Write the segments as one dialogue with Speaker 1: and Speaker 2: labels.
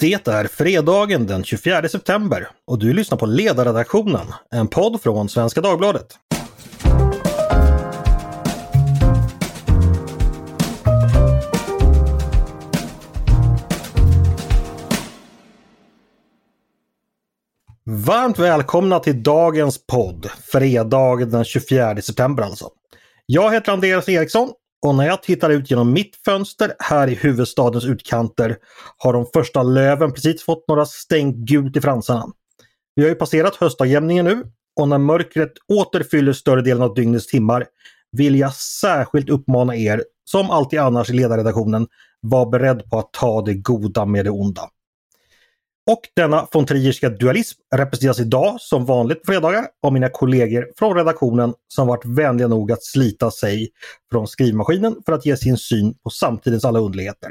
Speaker 1: Det är fredagen den 24 september och du lyssnar på Ledarredaktionen, en podd från Svenska Dagbladet. Varmt välkomna till dagens podd, fredag den 24 september alltså. Jag heter Andreas Eriksson och när jag tittar ut genom mitt fönster här i huvudstadens utkanter har de första löven precis fått några stänk gult i fransarna. Vi har ju passerat höstavjämningen nu och när mörkret åter fyller större delen av dygnets timmar vill jag särskilt uppmana er, som alltid annars i ledarredaktionen, var beredd på att ta det goda med det onda. Och denna von Trierska dualism representeras idag som vanligt på fredagar av mina kollegor från redaktionen som varit vänliga nog att slita sig från skrivmaskinen för att ge sin syn på samtidens alla underligheter.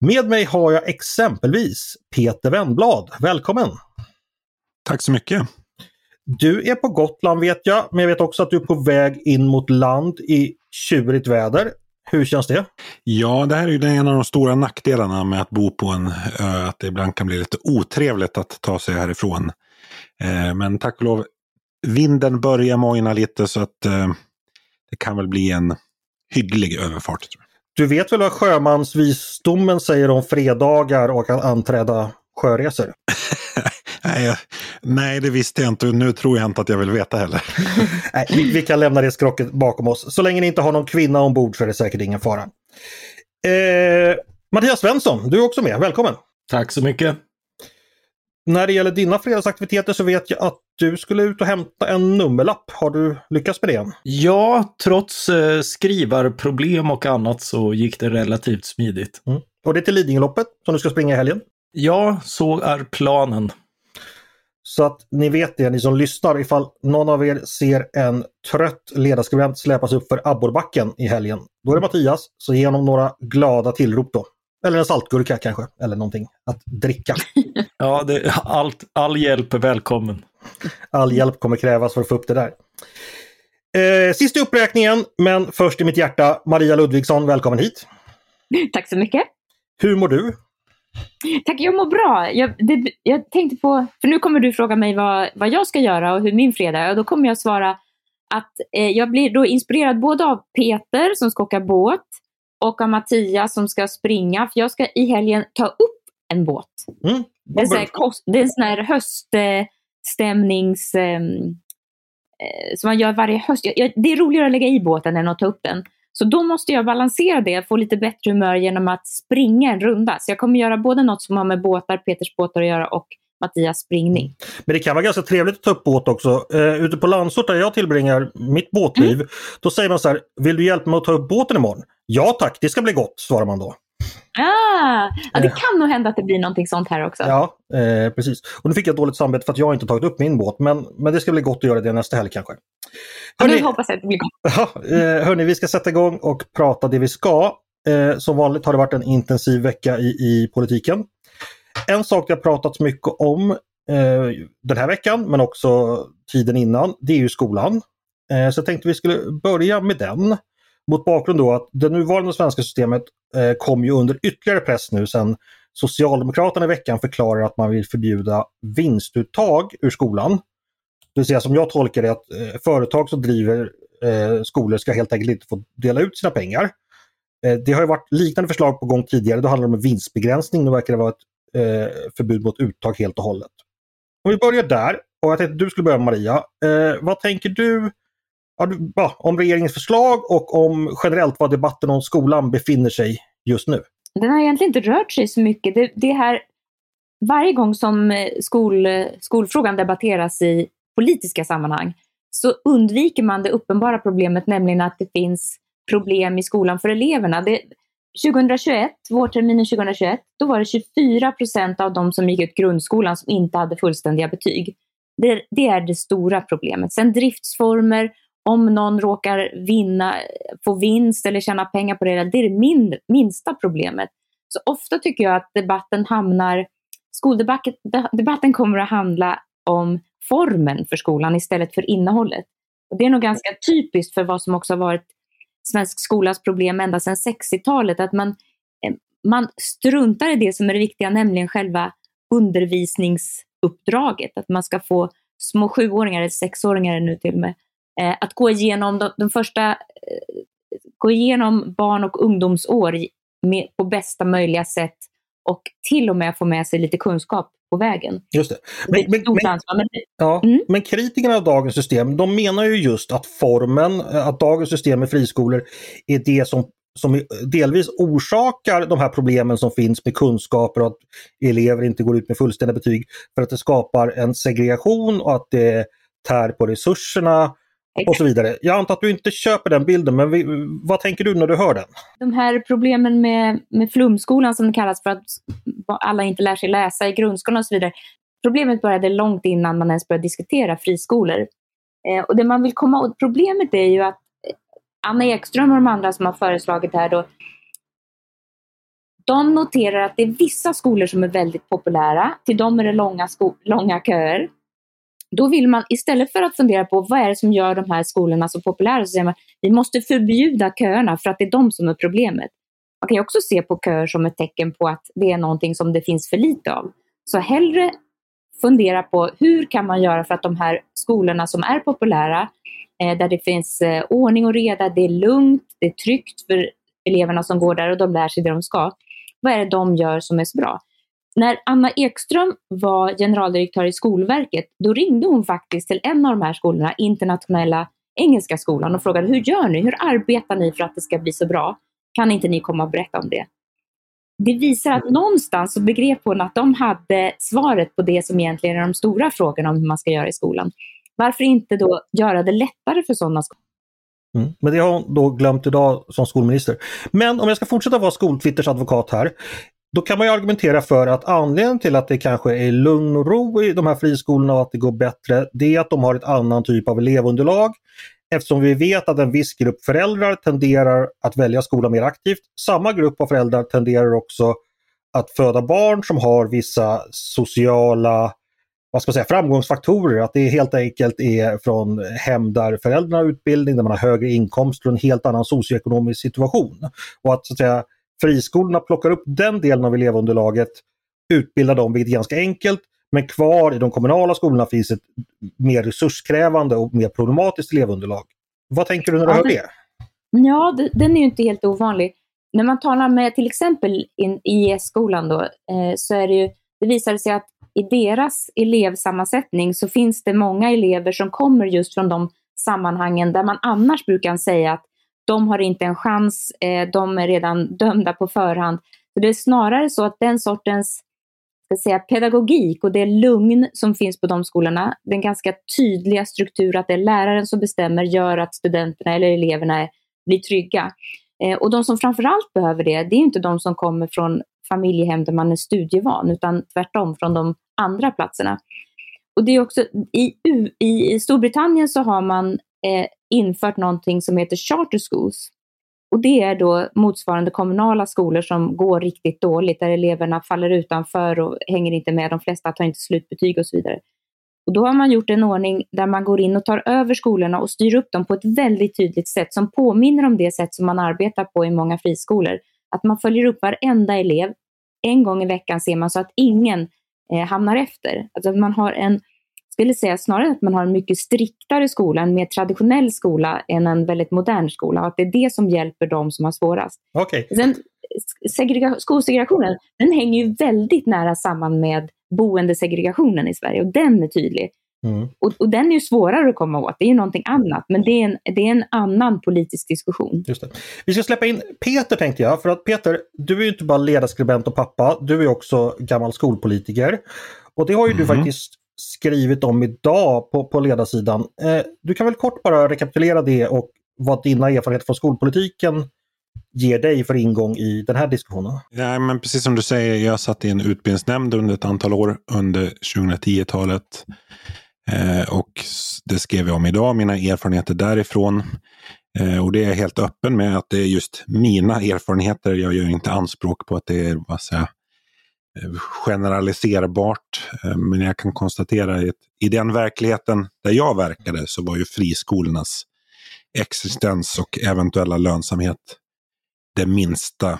Speaker 1: Med mig har jag exempelvis Peter Wennblad. Välkommen!
Speaker 2: Tack så mycket!
Speaker 1: Du är på Gotland vet jag, men jag vet också att du är på väg in mot land i tjurigt väder. Hur känns det?
Speaker 2: Ja, det här är ju en av de stora nackdelarna med att bo på en ö, att det ibland kan bli lite otrevligt att ta sig härifrån. Eh, men tack och lov, vinden börjar mojna lite så att eh, det kan väl bli en hygglig överfart.
Speaker 1: Du vet väl vad sjömansvisdomen säger om fredagar och att anträda sjöresor?
Speaker 2: nej, nej, det visste jag inte och nu tror jag inte att jag vill veta heller.
Speaker 1: nej, vi, vi, kan lämna det skrocket bakom oss. Så länge ni inte har någon kvinna ombord så är det säkert ingen fara. Eh, Mattias Svensson, du är också med. Välkommen!
Speaker 3: Tack så mycket!
Speaker 1: När det gäller dina fredagsaktiviteter så vet jag att du skulle ut och hämta en nummerlapp. Har du lyckats med det?
Speaker 3: Ja, trots eh, skrivarproblem och annat så gick det relativt smidigt.
Speaker 1: Mm. Och det är till Lidingöloppet som du ska springa i helgen?
Speaker 3: Ja, så är planen.
Speaker 1: Så att ni vet det, ni som lyssnar, ifall någon av er ser en trött ledarskribent släpas upp för abborrbacken i helgen. Då är det Mattias, så ge honom några glada tillrop då. Eller en saltgurka kanske, eller någonting att dricka.
Speaker 3: ja, det, allt, all hjälp är välkommen.
Speaker 1: All hjälp kommer krävas för att få upp det där. Eh, sist i uppräkningen, men först i mitt hjärta, Maria Ludvigsson, välkommen hit!
Speaker 4: Tack så mycket!
Speaker 1: Hur mår du?
Speaker 4: Tack, jag mår bra. Jag, det, jag tänkte på, för nu kommer du fråga mig vad, vad jag ska göra och hur min fredag är. Och då kommer jag svara att eh, jag blir då inspirerad både av Peter som ska åka båt och av Mattias som ska springa. För jag ska i helgen ta upp en båt. Mm. Det, är sån här, det är en sån här höststämnings... Eh, som man gör varje höst. Jag, jag, det är roligare att lägga i båten än att ta upp den. Så då måste jag balansera det, få lite bättre humör genom att springa en runda. Så jag kommer göra både något som har med båtar, Peters båtar att göra och Mattias springning.
Speaker 1: Men det kan vara ganska trevligt att ta upp båt också. Uh, ute på Landsort där jag tillbringar mitt båtliv, mm. då säger man så här, vill du hjälpa mig att ta upp båten imorgon? Ja tack, det ska bli gott, svarar man då.
Speaker 4: Ah, ja, det eh. kan nog hända att det blir någonting sånt här också.
Speaker 1: Ja, eh, precis. Och nu fick jag dåligt samvete för att jag inte tagit upp min båt, men, men det ska bli gott att göra det nästa helg kanske.
Speaker 4: Hörrni, nu hoppas jag att det blir gott.
Speaker 1: Ja, eh, hörni, vi ska sätta igång och prata det vi ska. Eh, som vanligt har det varit en intensiv vecka i, i politiken. En sak det har pratats mycket om eh, den här veckan, men också tiden innan, det är ju skolan. Eh, så jag tänkte vi skulle börja med den. Mot bakgrund då att det nuvarande svenska systemet Eh, kom ju under ytterligare press nu sen Socialdemokraterna i veckan förklarar att man vill förbjuda vinstuttag ur skolan. Det vill säga som jag tolkar det att eh, företag som driver eh, skolor ska helt enkelt inte få dela ut sina pengar. Eh, det har ju varit liknande förslag på gång tidigare, då handlar det om vinstbegränsning, nu verkar det vara ett eh, förbud mot uttag helt och hållet. Om vi börjar där, och jag tänkte att du skulle börja Maria. Eh, vad tänker du ja, om regeringens förslag och om generellt var debatten om skolan befinner sig just nu?
Speaker 4: Den har egentligen inte rört sig så mycket. Det, det här, varje gång som eh, skol, eh, skolfrågan debatteras i politiska sammanhang så undviker man det uppenbara problemet, nämligen att det finns problem i skolan för eleverna. Det, 2021, vårterminen 2021, då var det 24 procent av de som gick ut grundskolan som inte hade fullständiga betyg. Det, det, är det stora problemet. Sen driftsformer om någon råkar vinna, få vinst eller tjäna pengar på det, det är det min, minsta problemet. Så ofta tycker jag att debatten hamnar, skoldebatten kommer att handla om formen för skolan istället för innehållet. Och det är nog ganska typiskt för vad som också har varit svensk skolas problem ända sedan 60-talet, att man, eh, man struntar i det som är det viktiga, nämligen själva undervisningsuppdraget. Att man ska få små sjuåringar, eller sexåringar nu till och med, eh, att gå igenom de, de första, eh, gå igenom barn och ungdomsår med, på bästa möjliga sätt och till och med få med sig lite kunskap på vägen.
Speaker 1: Just det.
Speaker 4: Men, det men, men,
Speaker 1: ja, mm. men kritikerna av dagens system, de menar ju just att formen, att dagens system med friskolor är det som som delvis orsakar de här problemen som finns med kunskaper och att elever inte går ut med fullständiga betyg för att det skapar en segregation och att det tär på resurserna och så vidare. Jag antar att du inte köper den bilden, men vi, vad tänker du när du hör den?
Speaker 4: De här problemen med, med flumskolan som det kallas för att alla inte lär sig läsa i grundskolan och så vidare. Problemet började långt innan man ens började diskutera friskolor. Eh, och det man vill komma åt, problemet är ju att eh, Anna Ekström och de andra som har föreslagit det här då, de noterar att det är vissa skolor som är väldigt populära. Till dem är det långa, långa köer. Då vill man istället för att fundera på vad är det som gör de här skolorna så populära, så säger man vi måste förbjuda köerna för att det är de som är problemet. Man kan också se på köer som ett tecken på att det är någonting som det finns för lite av. Så hellre fundera på hur kan man göra för att de här skolorna som är populära Eh, där det finns eh, ordning och reda, det är lugnt, det är tryggt för eleverna som går där och de lär sig det de ska. Vad är det de gör som är så bra? När Anna Ekström var generaldirektör i Skolverket, då ringde hon faktiskt till en av de här skolorna, Internationella Engelska skolan, och frågade hur gör ni? Hur arbetar ni för att det ska bli så bra? Kan inte ni komma och berätta om det? Det visar att någonstans så begrep hon att de hade svaret på det som egentligen är de stora frågorna om hur man ska göra i skolan. Varför inte då göra det lättare för sådana skolor?
Speaker 1: Mm. Men det har hon då glömt idag som skolminister. Men om jag ska fortsätta vara skoltwitters advokat här. Då kan man ju argumentera för att anledningen till att det kanske är lugn och ro i de här friskolorna och att det går bättre, det är att de har ett annan typ av elevunderlag. Eftersom vi vet att en viss grupp föräldrar tenderar att välja skola mer aktivt. Samma grupp av föräldrar tenderar också att föda barn som har vissa sociala vad ska man säga, framgångsfaktorer. Att det helt enkelt är från hem där föräldrarna har utbildning, där man har högre inkomster och en helt annan socioekonomisk situation. Och att, så att säga, friskolorna plockar upp den delen av elevunderlaget, utbildar dem, vilket är ganska enkelt. Men kvar i de kommunala skolorna finns ett mer resurskrävande och mer problematiskt elevunderlag. Vad tänker du när du ja, hör det?
Speaker 4: Ja, den är ju inte helt ovanlig. När man talar med till exempel IS-skolan då, eh, så är det ju, det visar sig att i deras elevsammansättning så finns det många elever som kommer just från de sammanhangen där man annars brukar säga att de har inte en chans, eh, de är redan dömda på förhand. Så det är snarare så att den sortens ska säga, pedagogik och det lugn som finns på de skolorna, den ganska tydliga struktur att det är läraren som bestämmer gör att studenterna eller eleverna blir trygga. Eh, och de som framförallt behöver det, det är inte de som kommer från familjehem där man är studievan, utan tvärtom från de andra platserna. Och det är också, i, i Storbritannien så har man eh, infört någonting som heter charter schools. Och det är då motsvarande kommunala skolor som går riktigt dåligt, där eleverna faller utanför och hänger inte med, de flesta tar inte slutbetyg och så vidare. Och då har man gjort en ordning där man går in och tar över skolorna och styr upp dem på ett väldigt tydligt sätt som påminner om det sätt som man arbetar på i många friskolor. Att man följer upp varenda elev. En gång i veckan ser man så att ingen eh, hamnar efter. Alltså att man har en, skulle säga snarare att man har en mycket striktare skola, en mer traditionell skola än en väldigt modern skola. Och att det är det som hjälper de som har svårast.
Speaker 1: Okay.
Speaker 4: Sen, segrega skolsegregationen, den hänger ju väldigt nära samman med boendesegregationen i Sverige och den är tydlig. Mm. Och, och, den är ju svårare att komma åt, det är ju någonting annat, men det är en, det är en annan politisk diskussion.
Speaker 1: Just det. Vi ska släppa in Peter tänkte jag, för att Peter, du är ju inte bara ledarskribent och pappa, du är också gammal skolpolitiker. Och det har ju mm. du faktiskt skrivit om idag på, på ledarsidan. Eh, du kan väl kort bara rekapitulera det och vad dina erfarenheter från skolpolitiken ger dig för ingång i den här diskussionen?
Speaker 2: Ja, men precis som du säger, jag satt i en utbildningsnämnd under ett antal år under 2010-talet. Eh, och det skrev jag om idag, mina erfarenheter därifrån. Eh, och det är jag helt öppen med att det är just mina erfarenheter. Jag gör inte anspråk på att det är vad säger, generaliserbart. Eh, men jag kan konstatera att i den verkligheten där jag verkade så var ju friskolornas existens och eventuella lönsamhet det minsta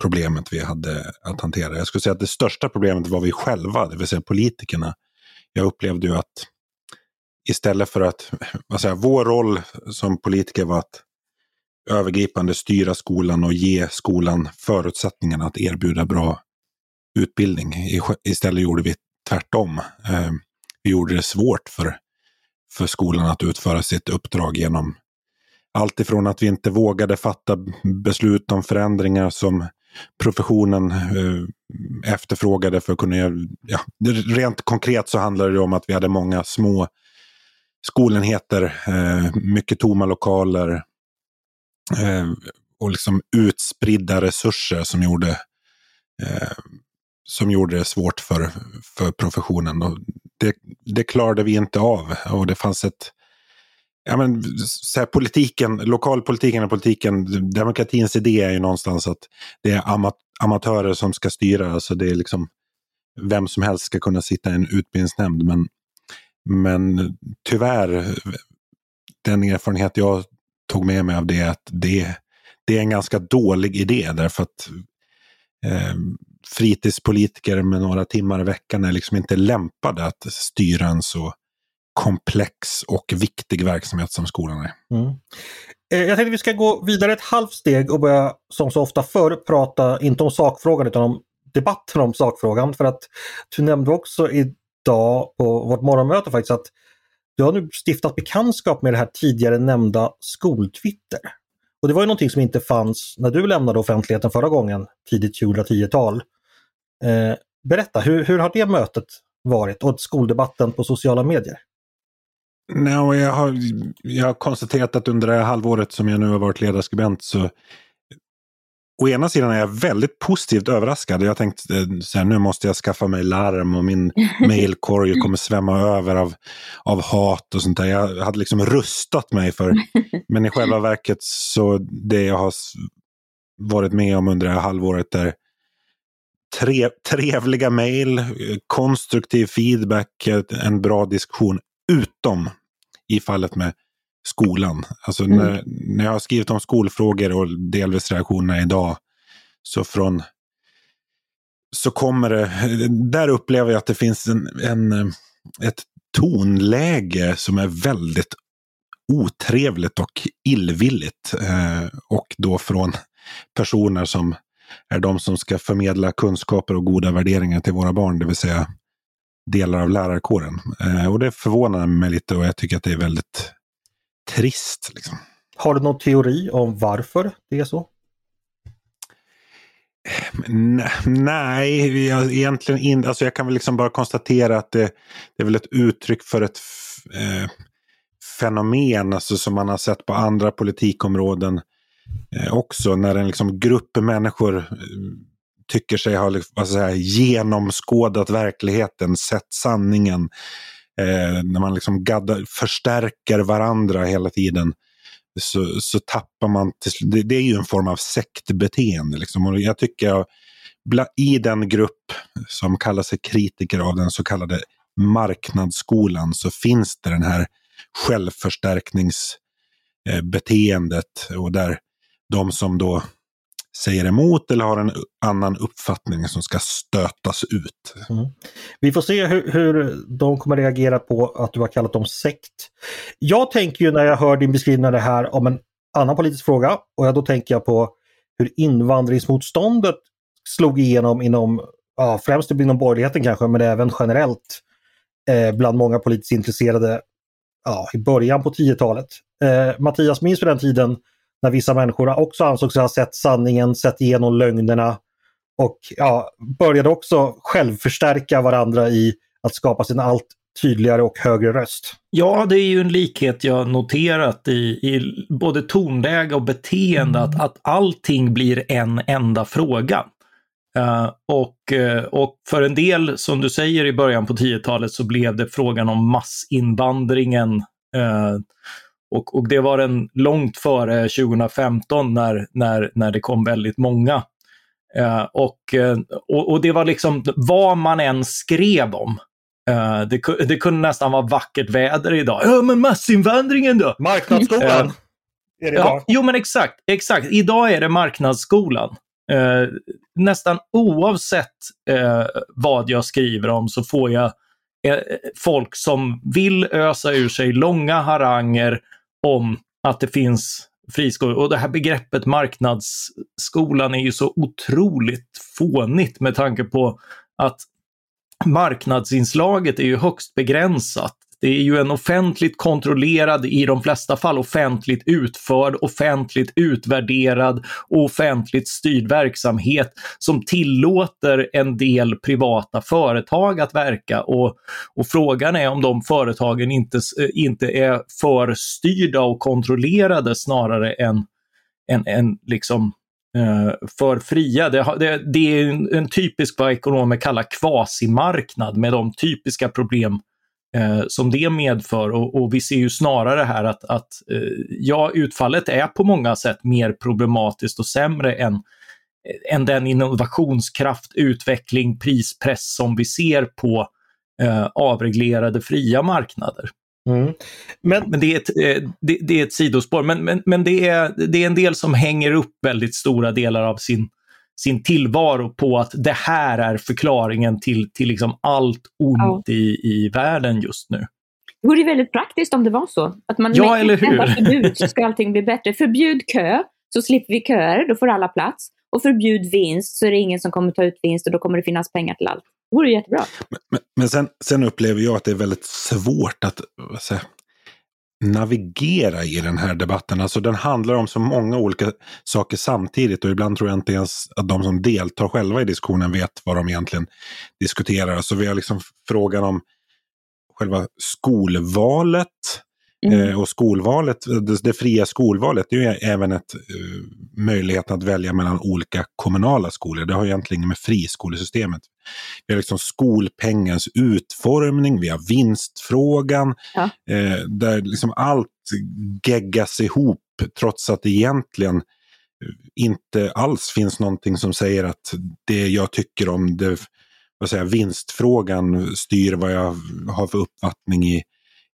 Speaker 2: problemet vi hade att hantera. Jag skulle säga att det största problemet var vi själva, det vill säga politikerna. Jag upplevde ju att istället för att, vad säger, vår roll som politiker var att övergripande styra skolan och ge skolan förutsättningarna att erbjuda bra utbildning. Istället gjorde vi tvärtom. Eh, vi gjorde det svårt för, för skolan att utföra sitt uppdrag genom allt ifrån att vi inte vågade fatta beslut om förändringar som professionen eh, efterfrågade för att kunna göra... Ja, rent konkret så handlade det om att vi hade många små skolenheter, eh, mycket tomma lokaler och liksom utspridda resurser som gjorde, som gjorde det svårt för, för professionen. Och det, det klarade vi inte av och det fanns ett Ja, men, så här, politiken, lokalpolitiken och politiken, demokratins idé är ju någonstans att det är amat amatörer som ska styra. Alltså det är liksom vem som helst ska kunna sitta i en utbildningsnämnd. Men men tyvärr, den erfarenhet jag tog med mig av det är att det, det är en ganska dålig idé därför att eh, fritidspolitiker med några timmar i veckan är liksom inte lämpade att styra en så komplex och viktig verksamhet som skolan är. Mm.
Speaker 1: Eh, jag tänkte vi ska gå vidare ett halvt steg och börja som så ofta förr prata, inte om sakfrågan utan om debatten om sakfrågan. För att du nämnde också idag på vårt morgonmöte faktiskt att du har nu stiftat bekantskap med det här tidigare nämnda skoltwitter. Och det var ju någonting som inte fanns när du lämnade offentligheten förra gången, tidigt 2010-tal. Eh, berätta, hur, hur har det mötet varit och skoldebatten på sociala medier?
Speaker 2: No, jag, har, jag har konstaterat att under det här halvåret som jag nu har varit ledarskribent så å ena sidan är jag väldigt positivt överraskad. Jag tänkte eh, så här, nu måste jag skaffa mig larm och min mailkorg kommer svämma över av, av hat och sånt där. Jag hade liksom rustat mig för, men i själva verket så det jag har varit med om under det här halvåret är tre, trevliga mejl, konstruktiv feedback, en bra diskussion, utom i fallet med skolan. Alltså mm. när, när jag har skrivit om skolfrågor och delvis reaktionerna idag, så från så kommer det, där upplever jag att det finns en, en, ett tonläge som är väldigt otrevligt och illvilligt. Eh, och då från personer som är de som ska förmedla kunskaper och goda värderingar till våra barn, det vill säga delar av lärarkåren. Eh, och det förvånar mig lite och jag tycker att det är väldigt trist. Liksom.
Speaker 1: Har du någon teori om varför det är så?
Speaker 2: Nej, jag, egentligen inte. Alltså jag kan väl liksom bara konstatera att det, det är väl ett uttryck för ett eh, fenomen alltså, som man har sett på andra politikområden Eh, också. När en liksom, grupp människor eh, tycker sig ha liksom, vad säga, genomskådat verkligheten, sett sanningen, eh, när man liksom gaddar, förstärker varandra hela tiden så, så tappar man, till, det, det, är ju en form av sektbeteende. Liksom. Och jag tycker i den grupp som kallar sig kritiker av den så kallade marknadsskolan så finns det den här självförstärkningsbeteendet eh, och där de som då säger emot eller har en annan uppfattning som ska stötas ut. Mm.
Speaker 1: Vi får se hur, hur, de kommer reagera på att du har kallat dem sekt. Jag tänker ju när jag hör din beskrivning av det här om en annan politisk fråga och jag, då tänker jag på hur invandringsmotståndet slog igenom inom, ja, främst inom borgerligheten kanske, men även generellt eh, bland många politiskt intresserade ja, i början på 10-talet. Eh, Mattias, minns du den tiden när vissa människor också ansåg sig ha sett sanningen, sett igenom lögnerna och ja, började också självförstärka varandra i att skapa sin allt tydligare och högre röst.
Speaker 3: Ja, det är ju en likhet jag noterat i, i både tonläge och beteende, mm. att, att allting blir en enda fråga. Uh, och, uh, och för en del, som du säger i början på 10-talet, så blev det frågan om massinvandringen. Uh, och, och det var den långt före 2015 när, när, när det kom väldigt många. Uh, och, uh, och, och, det var liksom vad man än skrev om. Uh, det, det kunde nästan vara vackert väder idag. Ja, men massinvandringen då?
Speaker 1: Marknadsskolan!
Speaker 3: det ja, jo, men exakt. exakt. Idag är det marknadsskolan. Eh, nästan oavsett eh, vad jag skriver om så får jag eh, folk som vill ösa ur sig långa haranger om att det finns friskolor. Och det här begreppet marknadsskolan är ju så otroligt fånigt med tanke på att marknadsinslaget är ju högst begränsat. Det är ju en offentligt kontrollerad, i de flesta fall offentligt utförd, offentligt utvärderad och offentligt styrd verksamhet som tillåter en del privata företag att verka. Och, och frågan är om de företagen inte, inte är för styrda och kontrollerade snarare än, än, än liksom eh, för fria. Det, det, det, är en, en typisk vad ekonomer kallar kvasimarknad med de typiska problem eh, som det medför. Och, och, vi ser ju snarare här att, att eh, ja, utfallet är på många sätt mer problematiskt och sämre än, eh, än den innovationskraft, utveckling, prispress som vi ser på eh, avreglerade fria marknader. Mm. Men, men det, är ett, eh, det, det, är ett sidospår, men, men, men det, är, det är en del som hänger upp väldigt stora delar av sin sin tillvaro på att det här är förklaringen till, till liksom allt ont ja. i, i världen just nu.
Speaker 4: Det vore väldigt praktiskt om det var så. Att man
Speaker 3: ja, eller hur?
Speaker 4: förbud så ska allting bli bättre. Förbjud kö, så slipper vi köer, då får alla plats. Och förbjud vinst, så är det ingen som kommer ta ut vinst och då kommer det finnas pengar till allt. Det vore jättebra.
Speaker 2: Men, men, men sen, sen, upplever jag att det är väldigt svårt att säga, navigera i den här debatten. Alltså den handlar om så många olika saker samtidigt och ibland tror jag inte ens att de som deltar själva i diskussionen vet vad de egentligen diskuterar. Så vi har liksom frågan om själva skolvalet. Mm. Eh, och skolvalet, det, det, fria skolvalet, det är ju även ett uh, möjlighet att välja mellan olika kommunala skolor. Det har egentligen med friskolesystemet. Vi har liksom skolpengens utformning, vi har vinstfrågan, ja. eh, där liksom allt geggas ihop trots att det egentligen inte alls finns någonting som säger att det jag tycker om det, vad säger, vinstfrågan styr vad jag har för uppfattning i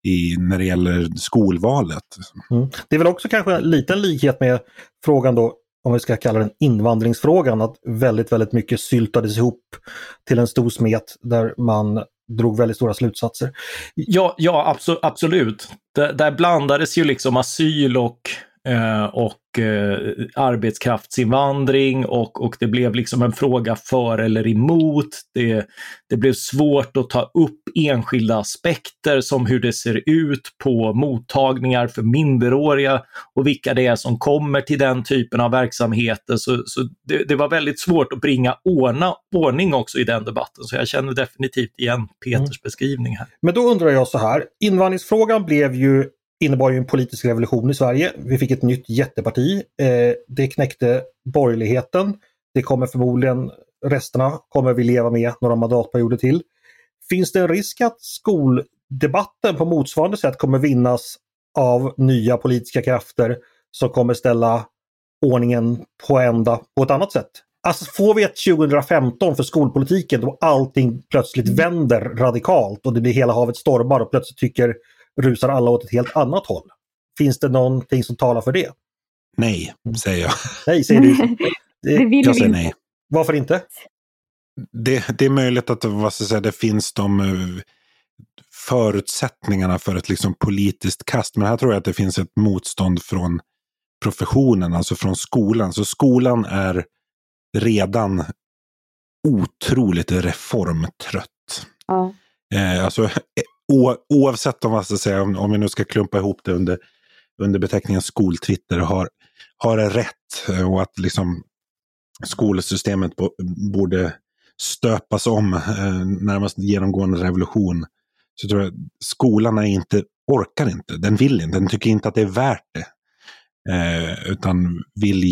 Speaker 2: i, när det gäller skolvalet.
Speaker 1: Mm. Det är väl också kanske en liten likhet med frågan då, om vi ska kalla den invandringsfrågan, att väldigt, väldigt mycket syltades ihop till en stor smet där man drog väldigt stora slutsatser.
Speaker 3: Ja, ja absolut. Där, där blandades ju liksom asyl och Eh, och eh, arbetskraftsinvandring och, och det blev liksom en fråga för eller emot. Det, det blev svårt att ta upp enskilda aspekter som hur det ser ut på mottagningar för minderåriga och vilka det är som kommer till den typen av verksamheter. Så, så det, det, var väldigt svårt att bringa ordna, ordning också i den debatten. Så jag känner definitivt igen Peters mm. beskrivning här.
Speaker 1: Men då undrar jag så här, invandringsfrågan blev ju innebar ju en politisk revolution i Sverige. Vi fick ett nytt jätteparti. Eh, det knäckte borgerligheten. Det kommer förmodligen, resterna kommer vi leva med några mandatperioder till. Finns det en risk att skoldebatten på motsvarande sätt kommer vinnas av nya politiska krafter som kommer ställa ordningen på ända på ett annat sätt? Alltså får vi ett 2015 för skolpolitiken då allting plötsligt vänder radikalt och det blir hela havet stormar och plötsligt tycker rusar alla åt ett helt annat håll. Finns det någonting som talar för det?
Speaker 2: Nej, säger jag.
Speaker 1: Nej, säger du.
Speaker 4: Det, det
Speaker 2: jag säger nej.
Speaker 1: Varför inte?
Speaker 2: Det, det är möjligt att vad ska säga, det finns de eh, förutsättningarna för ett liksom politiskt kast. Men här tror jag att det finns ett motstånd från professionen, alltså från skolan. Så skolan är redan otroligt reformtrött. Ja. Eh, alltså, oavsett om, vad ska säga, om, om vi nu ska klumpa ihop det under, under beteckningen skoltwitter, har, har rätt eh, och att liksom skolsystemet borde stöpas om, eh, närmast genomgående revolution. Så tror jag skolan är inte, orkar inte, den vill inte, den tycker inte att det är värt det. Eh, utan vill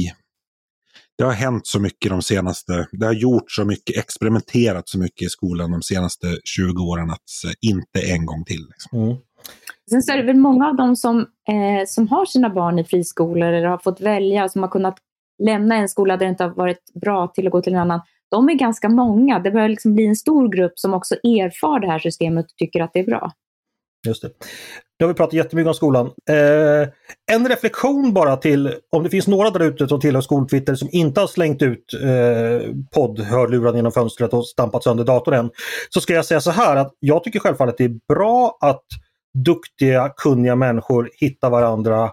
Speaker 2: det har hänt så mycket de senaste, det har gjort så mycket, experimenterat så mycket i skolan de senaste 20 åren att inte en gång till. Liksom. Mm.
Speaker 4: Sen så är det väl många av dem som, eh, som har sina barn i friskolor eller har fått välja, som har kunnat lämna en skola där det inte har varit bra till att gå till en annan. De är ganska många. Det börjar liksom bli en stor grupp som också erfar det här systemet och tycker att det är bra.
Speaker 1: Just det. Nu har vi pratat jättemycket om skolan. Eh, en reflektion bara till om det finns några där ute som tillhör skoltwitter som inte har slängt ut eh, poddhörluran genom fönstret och stampat sönder datorn än. Så ska jag säga så här att jag tycker självfallet det är bra att duktiga, kunniga människor hittar varandra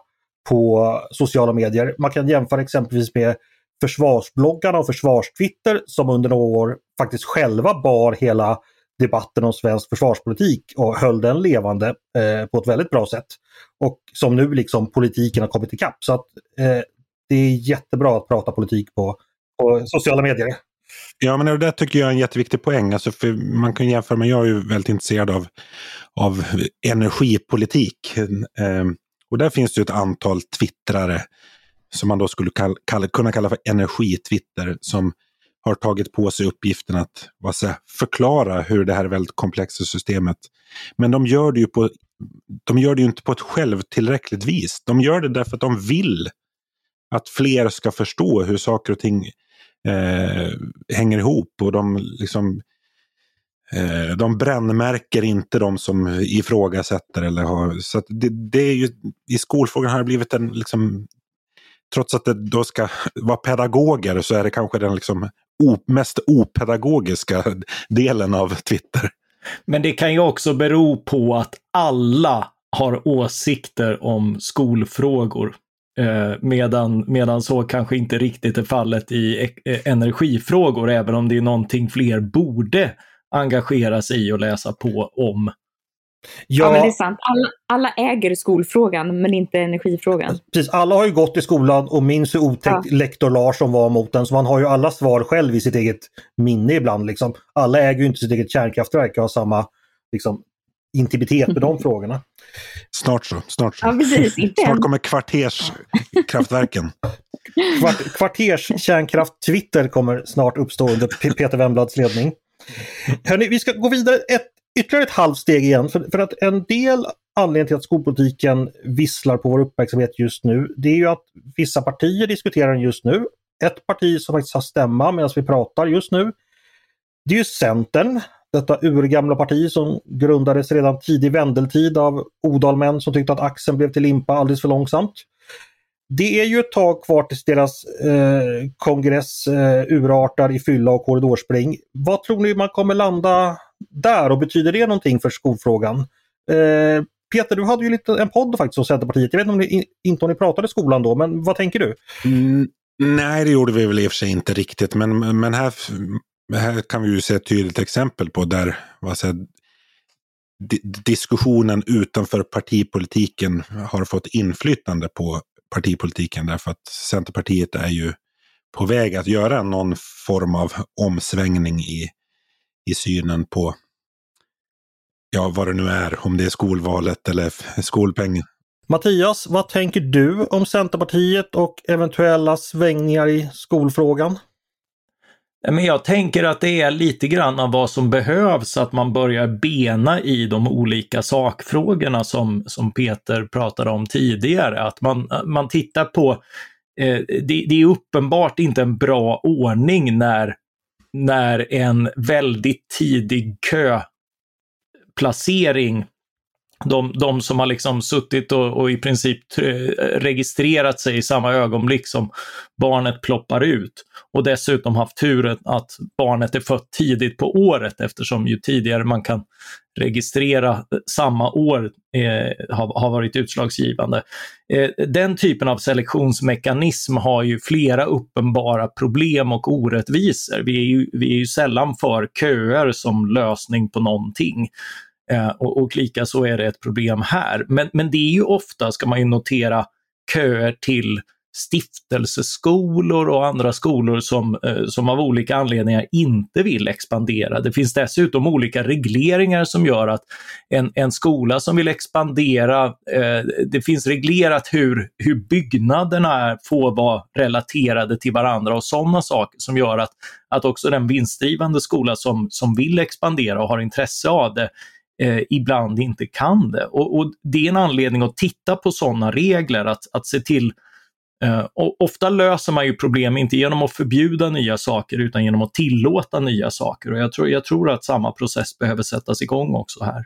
Speaker 1: på sociala medier. Man kan jämföra exempelvis med försvarsbloggarna och försvarstwitter som under några år faktiskt själva bar hela debatten om svensk försvarspolitik och höll den levande eh, på ett väldigt bra sätt. Och som nu liksom politiken har kommit ikapp. Så att eh, det är jättebra att prata politik på, på sociala medier.
Speaker 2: Ja, men det där tycker jag är en jätteviktig poäng. Alltså för man kan jämföra med, jag är ju väldigt intresserad av, av energipolitik. Eh, och där finns det ett antal twittrare som man då skulle kall, kall, kunna kalla för energitwitter som har tagit på sig uppgiften att vad säger, förklara hur det här väldigt komplexa systemet. Men de gör det ju på, de gör det ju inte på ett självtillräckligt vis. De gör det därför att de vill att fler ska förstå hur saker och ting eh, hänger ihop. Och de liksom eh, de brännmärker inte de som ifrågasätter. Eller har, så det, det, är ju, I skolfrågan har det blivit en liksom, trots att det då ska vara pedagoger så är det kanske den liksom mest opedagogiska delen av Twitter.
Speaker 3: Men det kan ju också bero på att alla har åsikter om skolfrågor. Eh, medan, medan så kanske inte riktigt är fallet i eh, energifrågor, även om det är någonting fler borde engagera sig i och läsa på om.
Speaker 4: Ja, ja men det är sant. Alla, alla, äger skolfrågan men inte energifrågan.
Speaker 1: Precis, alla har ju gått i skolan och minns hur otäckt ja. lektor Larsson var mot den. Så man har ju alla svar själv i sitt eget minne ibland. Liksom. Alla äger ju inte sitt eget kärnkraftverk och har samma liksom, intimitet med de frågorna.
Speaker 2: Snart så. Snart, så.
Speaker 4: Ja, precis,
Speaker 2: snart kommer kvarterskraftverken.
Speaker 1: Kvart, kvarterskärnkraft Twitter kommer snart uppstå under Peter Wemblads ledning. Hörrni, vi ska gå vidare ett ytterligare ett halvt steg igen. För, för att en del anledning till att skolpolitiken visslar på vår uppmärksamhet just nu, det är ju att vissa partier diskuterar den just nu. Ett parti som faktiskt har stämma medan vi pratar just nu, det är ju Centern. Detta urgamla parti som grundades redan tidig vändeltid av odalmän som tyckte att axeln blev till limpa alldeles för långsamt. Det är ju ett tag kvar tills deras eh, kongress eh, urartar i fylla och korridorspring. Vad tror ni man kommer landa där och betyder det någonting för skolfrågan? Eh, Peter, du hade ju lite, en podd faktiskt om Centerpartiet. Jag vet inte om ni, inte om ni pratade skolan då, men vad tänker du?
Speaker 2: Mm, nej, det gjorde vi väl i och för sig inte riktigt, men, men här, här kan vi ju se ett tydligt exempel på där vad säger, diskussionen utanför partipolitiken har fått inflytande på partipolitiken därför att Centerpartiet är ju på väg att göra någon form av omsvängning i i synen på ja, vad det nu är, om det är skolvalet eller skolpengen.
Speaker 1: Mattias, vad tänker du om Centerpartiet och eventuella svängningar i skolfrågan?
Speaker 3: Men jag tänker att det är lite grann av vad som behövs, att man börjar bena i de olika sakfrågorna som, som Peter pratade om tidigare. Att man, man tittar på, eh, det, det, är uppenbart inte en bra ordning när när en väldigt tidig placering de, de som har liksom suttit och, och, i princip eh, registrerat sig i samma ögonblick som barnet ploppar ut och dessutom haft turen att barnet är fött tidigt på året eftersom ju tidigare man kan registrera samma år eh, har, har, varit utslagsgivande. Eh, den typen av selektionsmekanism har ju flera uppenbara problem och orättvisor. Vi är ju, vi är ju sällan för köer som lösning på någonting. Eh, och, och likaså är det ett problem här. Men, men det är ju ofta, ska man ju notera, köer till stiftelseskolor och andra skolor som, eh, som av olika anledningar inte vill expandera. Det finns dessutom olika regleringar som gör att en, en skola som vill expandera, eh, det finns reglerat hur, hur byggnaderna är, får vara relaterade till varandra och sådana saker som gör att, att också den vinstdrivande skola som, som vill expandera och har intresse av det eh, ibland inte kan det. Och, och, Det är en anledning att titta på sådana regler, att, att se till eh, Uh, och ofta löser man ju problem inte genom att förbjuda nya saker utan genom att tillåta nya saker. Och jag tror, jag tror att samma process behöver sättas igång också här.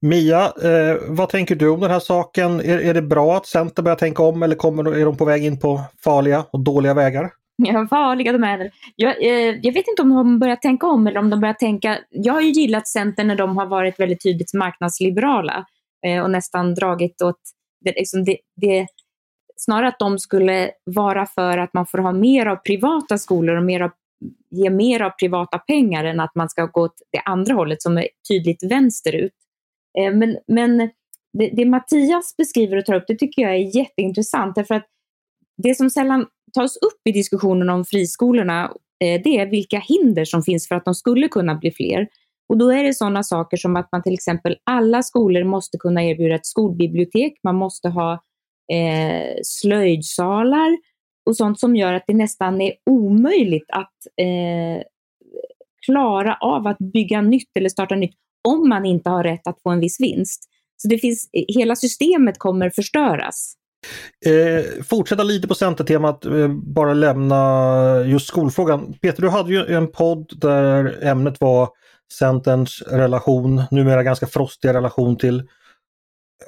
Speaker 1: Mia, eh, vad tänker du om den här saken? Är, är det bra att Centern börjar tänka om eller kommer, är de på väg in på farliga och dåliga vägar?
Speaker 4: Ja, farliga de är. Jag, eh, jag vet inte om de börjar tänka om eller om de börjar tänka... Jag har ju gillat Centern när de har varit väldigt tydligt marknadsliberala eh, och nästan dragit åt... Det, liksom det, det, snarare att de skulle vara för att man får ha mer av privata skolor och mer av, ge mer av privata pengar än att man ska gå åt det andra hållet som är tydligt vänsterut. Eh, men men det, det Mattias beskriver och tar upp, det tycker jag är jätteintressant därför att det som sällan tas upp i diskussionen om friskolorna, eh, det är vilka hinder som finns för att de skulle kunna bli fler. Och då är det sådana saker som att man till exempel, alla skolor måste kunna erbjuda ett skolbibliotek, man måste ha eh, slöjdsalar och sånt som gör att det nästan är omöjligt att eh, klara av att bygga nytt eller starta nytt om man inte har rätt att få en viss vinst. Så det finns, eh, hela systemet kommer förstöras.
Speaker 1: Eh, fortsätta lite på centertemat, eh, bara lämna just skolfrågan. Peter, du hade ju en podd där ämnet var Centerns relation, numera ganska frostiga relation till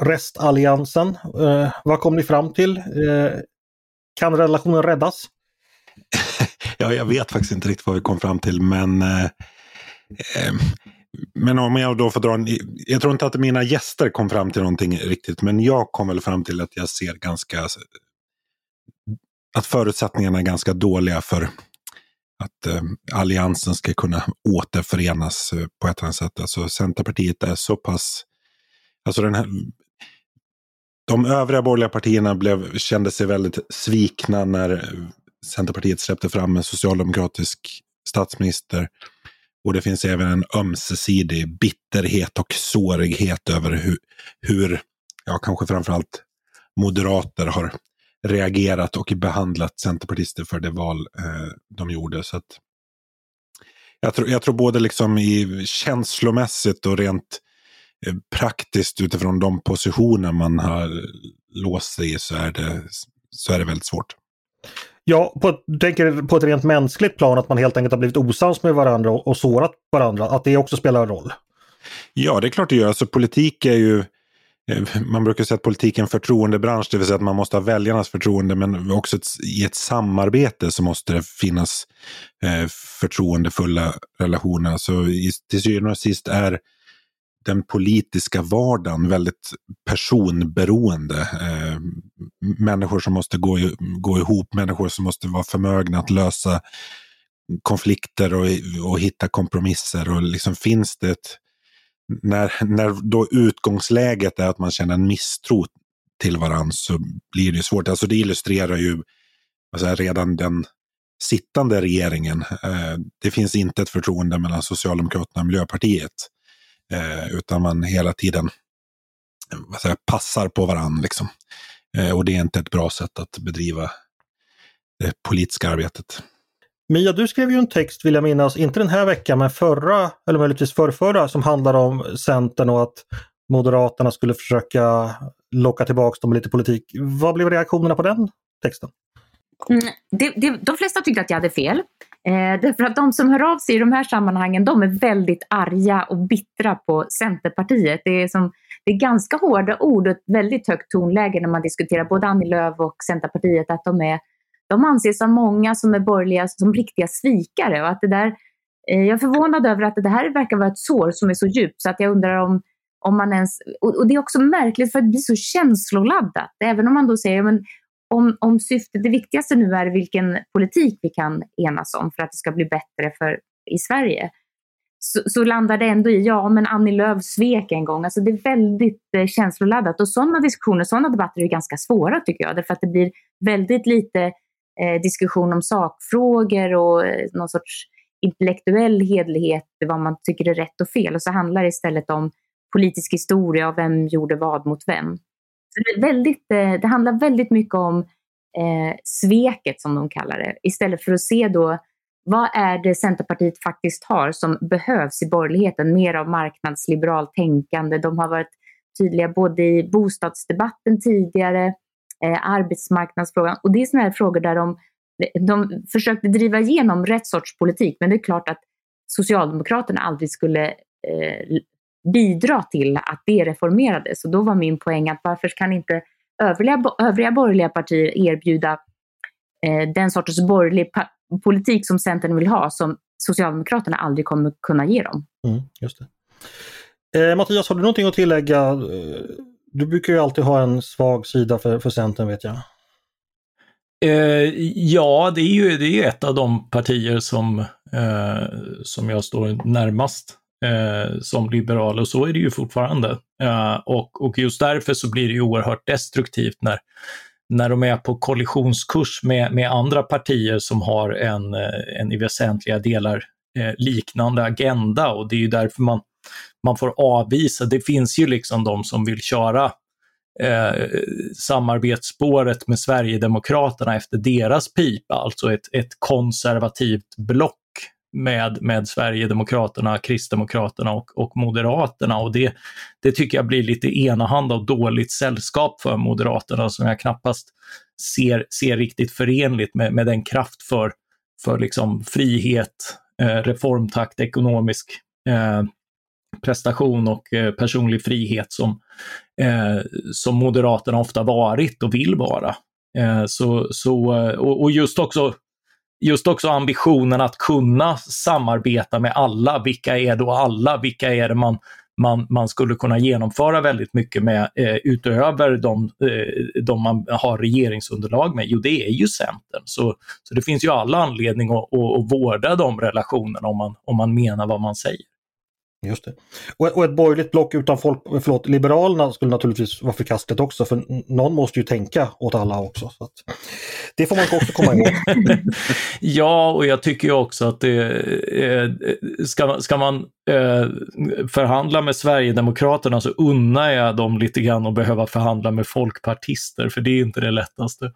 Speaker 1: restalliansen. Eh, vad kom ni fram till? Eh, kan relationen räddas?
Speaker 2: ja, jag vet faktiskt inte riktigt vad vi kom fram till, men eh, eh men om jag då får dra en, Jag tror inte att mina gäster kom fram till någonting riktigt, men jag kom väl fram till att jag ser ganska... Att förutsättningarna är ganska dåliga för att eh, alliansen ska kunna återförenas eh, på ett eller annat sätt. Alltså Centerpartiet är så pass... Alltså den här, de övriga borgerliga partierna blev, kände sig väldigt svikna när Centerpartiet släppte fram en socialdemokratisk statsminister. Och det finns även en ömsesidig bitterhet och sårighet över hur, hur ja, kanske framförallt moderater har reagerat och behandlat centerpartister för det val eh, de gjorde. Så att, jag, tror, jag tror både liksom i känslomässigt och rent eh, praktiskt utifrån de positioner man har låst sig i så är det, så är det väldigt svårt.
Speaker 1: Ja, på, tänker på ett rent mänskligt plan att man helt enkelt har blivit osams med varandra och, och sårat varandra, att det också spelar roll?
Speaker 2: Ja, det är klart det gör. Alltså, politik är ju eh, man brukar säga att politik är en förtroendebransch, det vill säga att man måste ha väljarnas förtroende, men också ett, i ett samarbete så måste det finnas eh, förtroendefulla relationer. Så i, till syvende och sist är den politiska vardagen väldigt personberoende. Eh, människor som måste gå, gå ihop, människor som måste vara förmögna att lösa konflikter och, och hitta kompromisser. Och liksom finns det ett, när, när då utgångsläget är att man känner en misstro till varandra så blir det svårt. Alltså det illustrerar ju alltså redan den sittande regeringen. Eh, det finns inte ett förtroende mellan Socialdemokraterna och Miljöpartiet. Eh, utan man hela tiden vad säger, passar på varandra. Liksom. Eh, och det är inte ett bra sätt att bedriva det politiska arbetet.
Speaker 1: Mia, du skrev ju en text vill jag minnas, inte den här veckan men förra, eller möjligtvis förrförra, som handlar om Centern och att Moderaterna skulle försöka locka tillbaka dem lite politik. Vad blev reaktionerna på den texten?
Speaker 4: Mm, det, det, de flesta tyckte att jag hade fel. Eh, därför att de som hör av sig i de här sammanhangen, de är väldigt arga och bittra på Centerpartiet. Det är, som, det är ganska hårda ord och ett väldigt högt tonläge när man diskuterar både Annie Lööf och Centerpartiet, att de, är, de anses av många som är borgerliga som riktiga svikare. Och att det där, eh, jag är förvånad över att det här verkar vara ett sår som är så djupt så att jag undrar om om man ens, och, det är också märkligt för att det blir så känsloladdat. Även om man då säger, men om, om syftet, det viktigaste nu är vilken politik vi kan enas om för att det ska bli bättre för, i Sverige, så, så landar det ändå i, ja men Annie Lööf svek en gång. Alltså det är väldigt eh, känsloladdat och sådana diskussioner, sådana debatter är ganska svåra tycker jag, därför att det blir väldigt lite eh, diskussion om sakfrågor och eh, någon sorts intellektuell hedlighet, vad man tycker är rätt och fel. Och så handlar det istället om politisk historia och vem gjorde vad mot vem. Så det, väldigt, eh, det handlar väldigt mycket om eh, sveket som de kallar det, istället för att se då vad är det Centerpartiet faktiskt har som behövs i borgerligheten? Mer av marknadsliberalt tänkande. De har varit tydliga både i bostadsdebatten tidigare, eh, arbetsmarknadsfrågan och det är sådana här frågor där de, de försökte driva igenom rätt sorts politik men det är klart att Socialdemokraterna aldrig skulle eh, bidra till att det reformerades. Och då var min poäng att varför kan inte övriga, övriga borgerliga partier erbjuda eh, den sortens borgerlig politik som Centern vill ha som Socialdemokraterna aldrig kommer kunna ge dem.
Speaker 1: Mm, just det. Eh, Mattias, har du någonting att tillägga? Du brukar ju alltid ha en svag sida för, för Centern vet jag.
Speaker 3: Eh, ja, det är, ju, det är ett av de partier som, eh, som jag står närmast eh, som liberal och så är det ju fortfarande. Eh, och, och just därför så blir det ju oerhört destruktivt när, när de är på kollisionskurs med, med andra partier som har en, eh, en i väsentliga delar eh, liknande agenda och det är ju därför man, man får avvisa. Det finns ju liksom de som vill köra eh, samarbetsspåret med Sverigedemokraterna efter deras pipa, alltså ett, ett konservativt block med, med Sverigedemokraterna, Kristdemokraterna och, och Moderaterna. Och det, det tycker jag blir lite enahanda och dåligt sällskap för Moderaterna som jag knappast ser, ser riktigt förenligt med, med den kraft för, för liksom frihet, eh, reformtakt, ekonomisk eh, prestation och eh, personlig frihet som, eh, som Moderaterna ofta varit och vill vara. Eh, så, så, eh, och, och, just också just också ambitionen att kunna samarbeta med alla. Vilka är då alla? Vilka är det man, man, man skulle kunna genomföra väldigt mycket med eh, utöver de, eh, de man har regeringsunderlag med? Jo, det är ju Centern. Så, så det finns ju alla anledning att, att, att vårda de relationerna om man, om man menar vad man säger.
Speaker 1: Just det. Och, och ett borgerligt block utan folk, förlåt, Liberalerna skulle naturligtvis vara förkastligt också för någon måste ju tänka åt alla också. Så det får man också komma ihåg.
Speaker 3: ja, och jag tycker också att det, eh, ska, ska man eh, förhandla med Sverigedemokraterna så unnar jag dem lite grann att behöva förhandla med folkpartister, för det är inte det lättaste.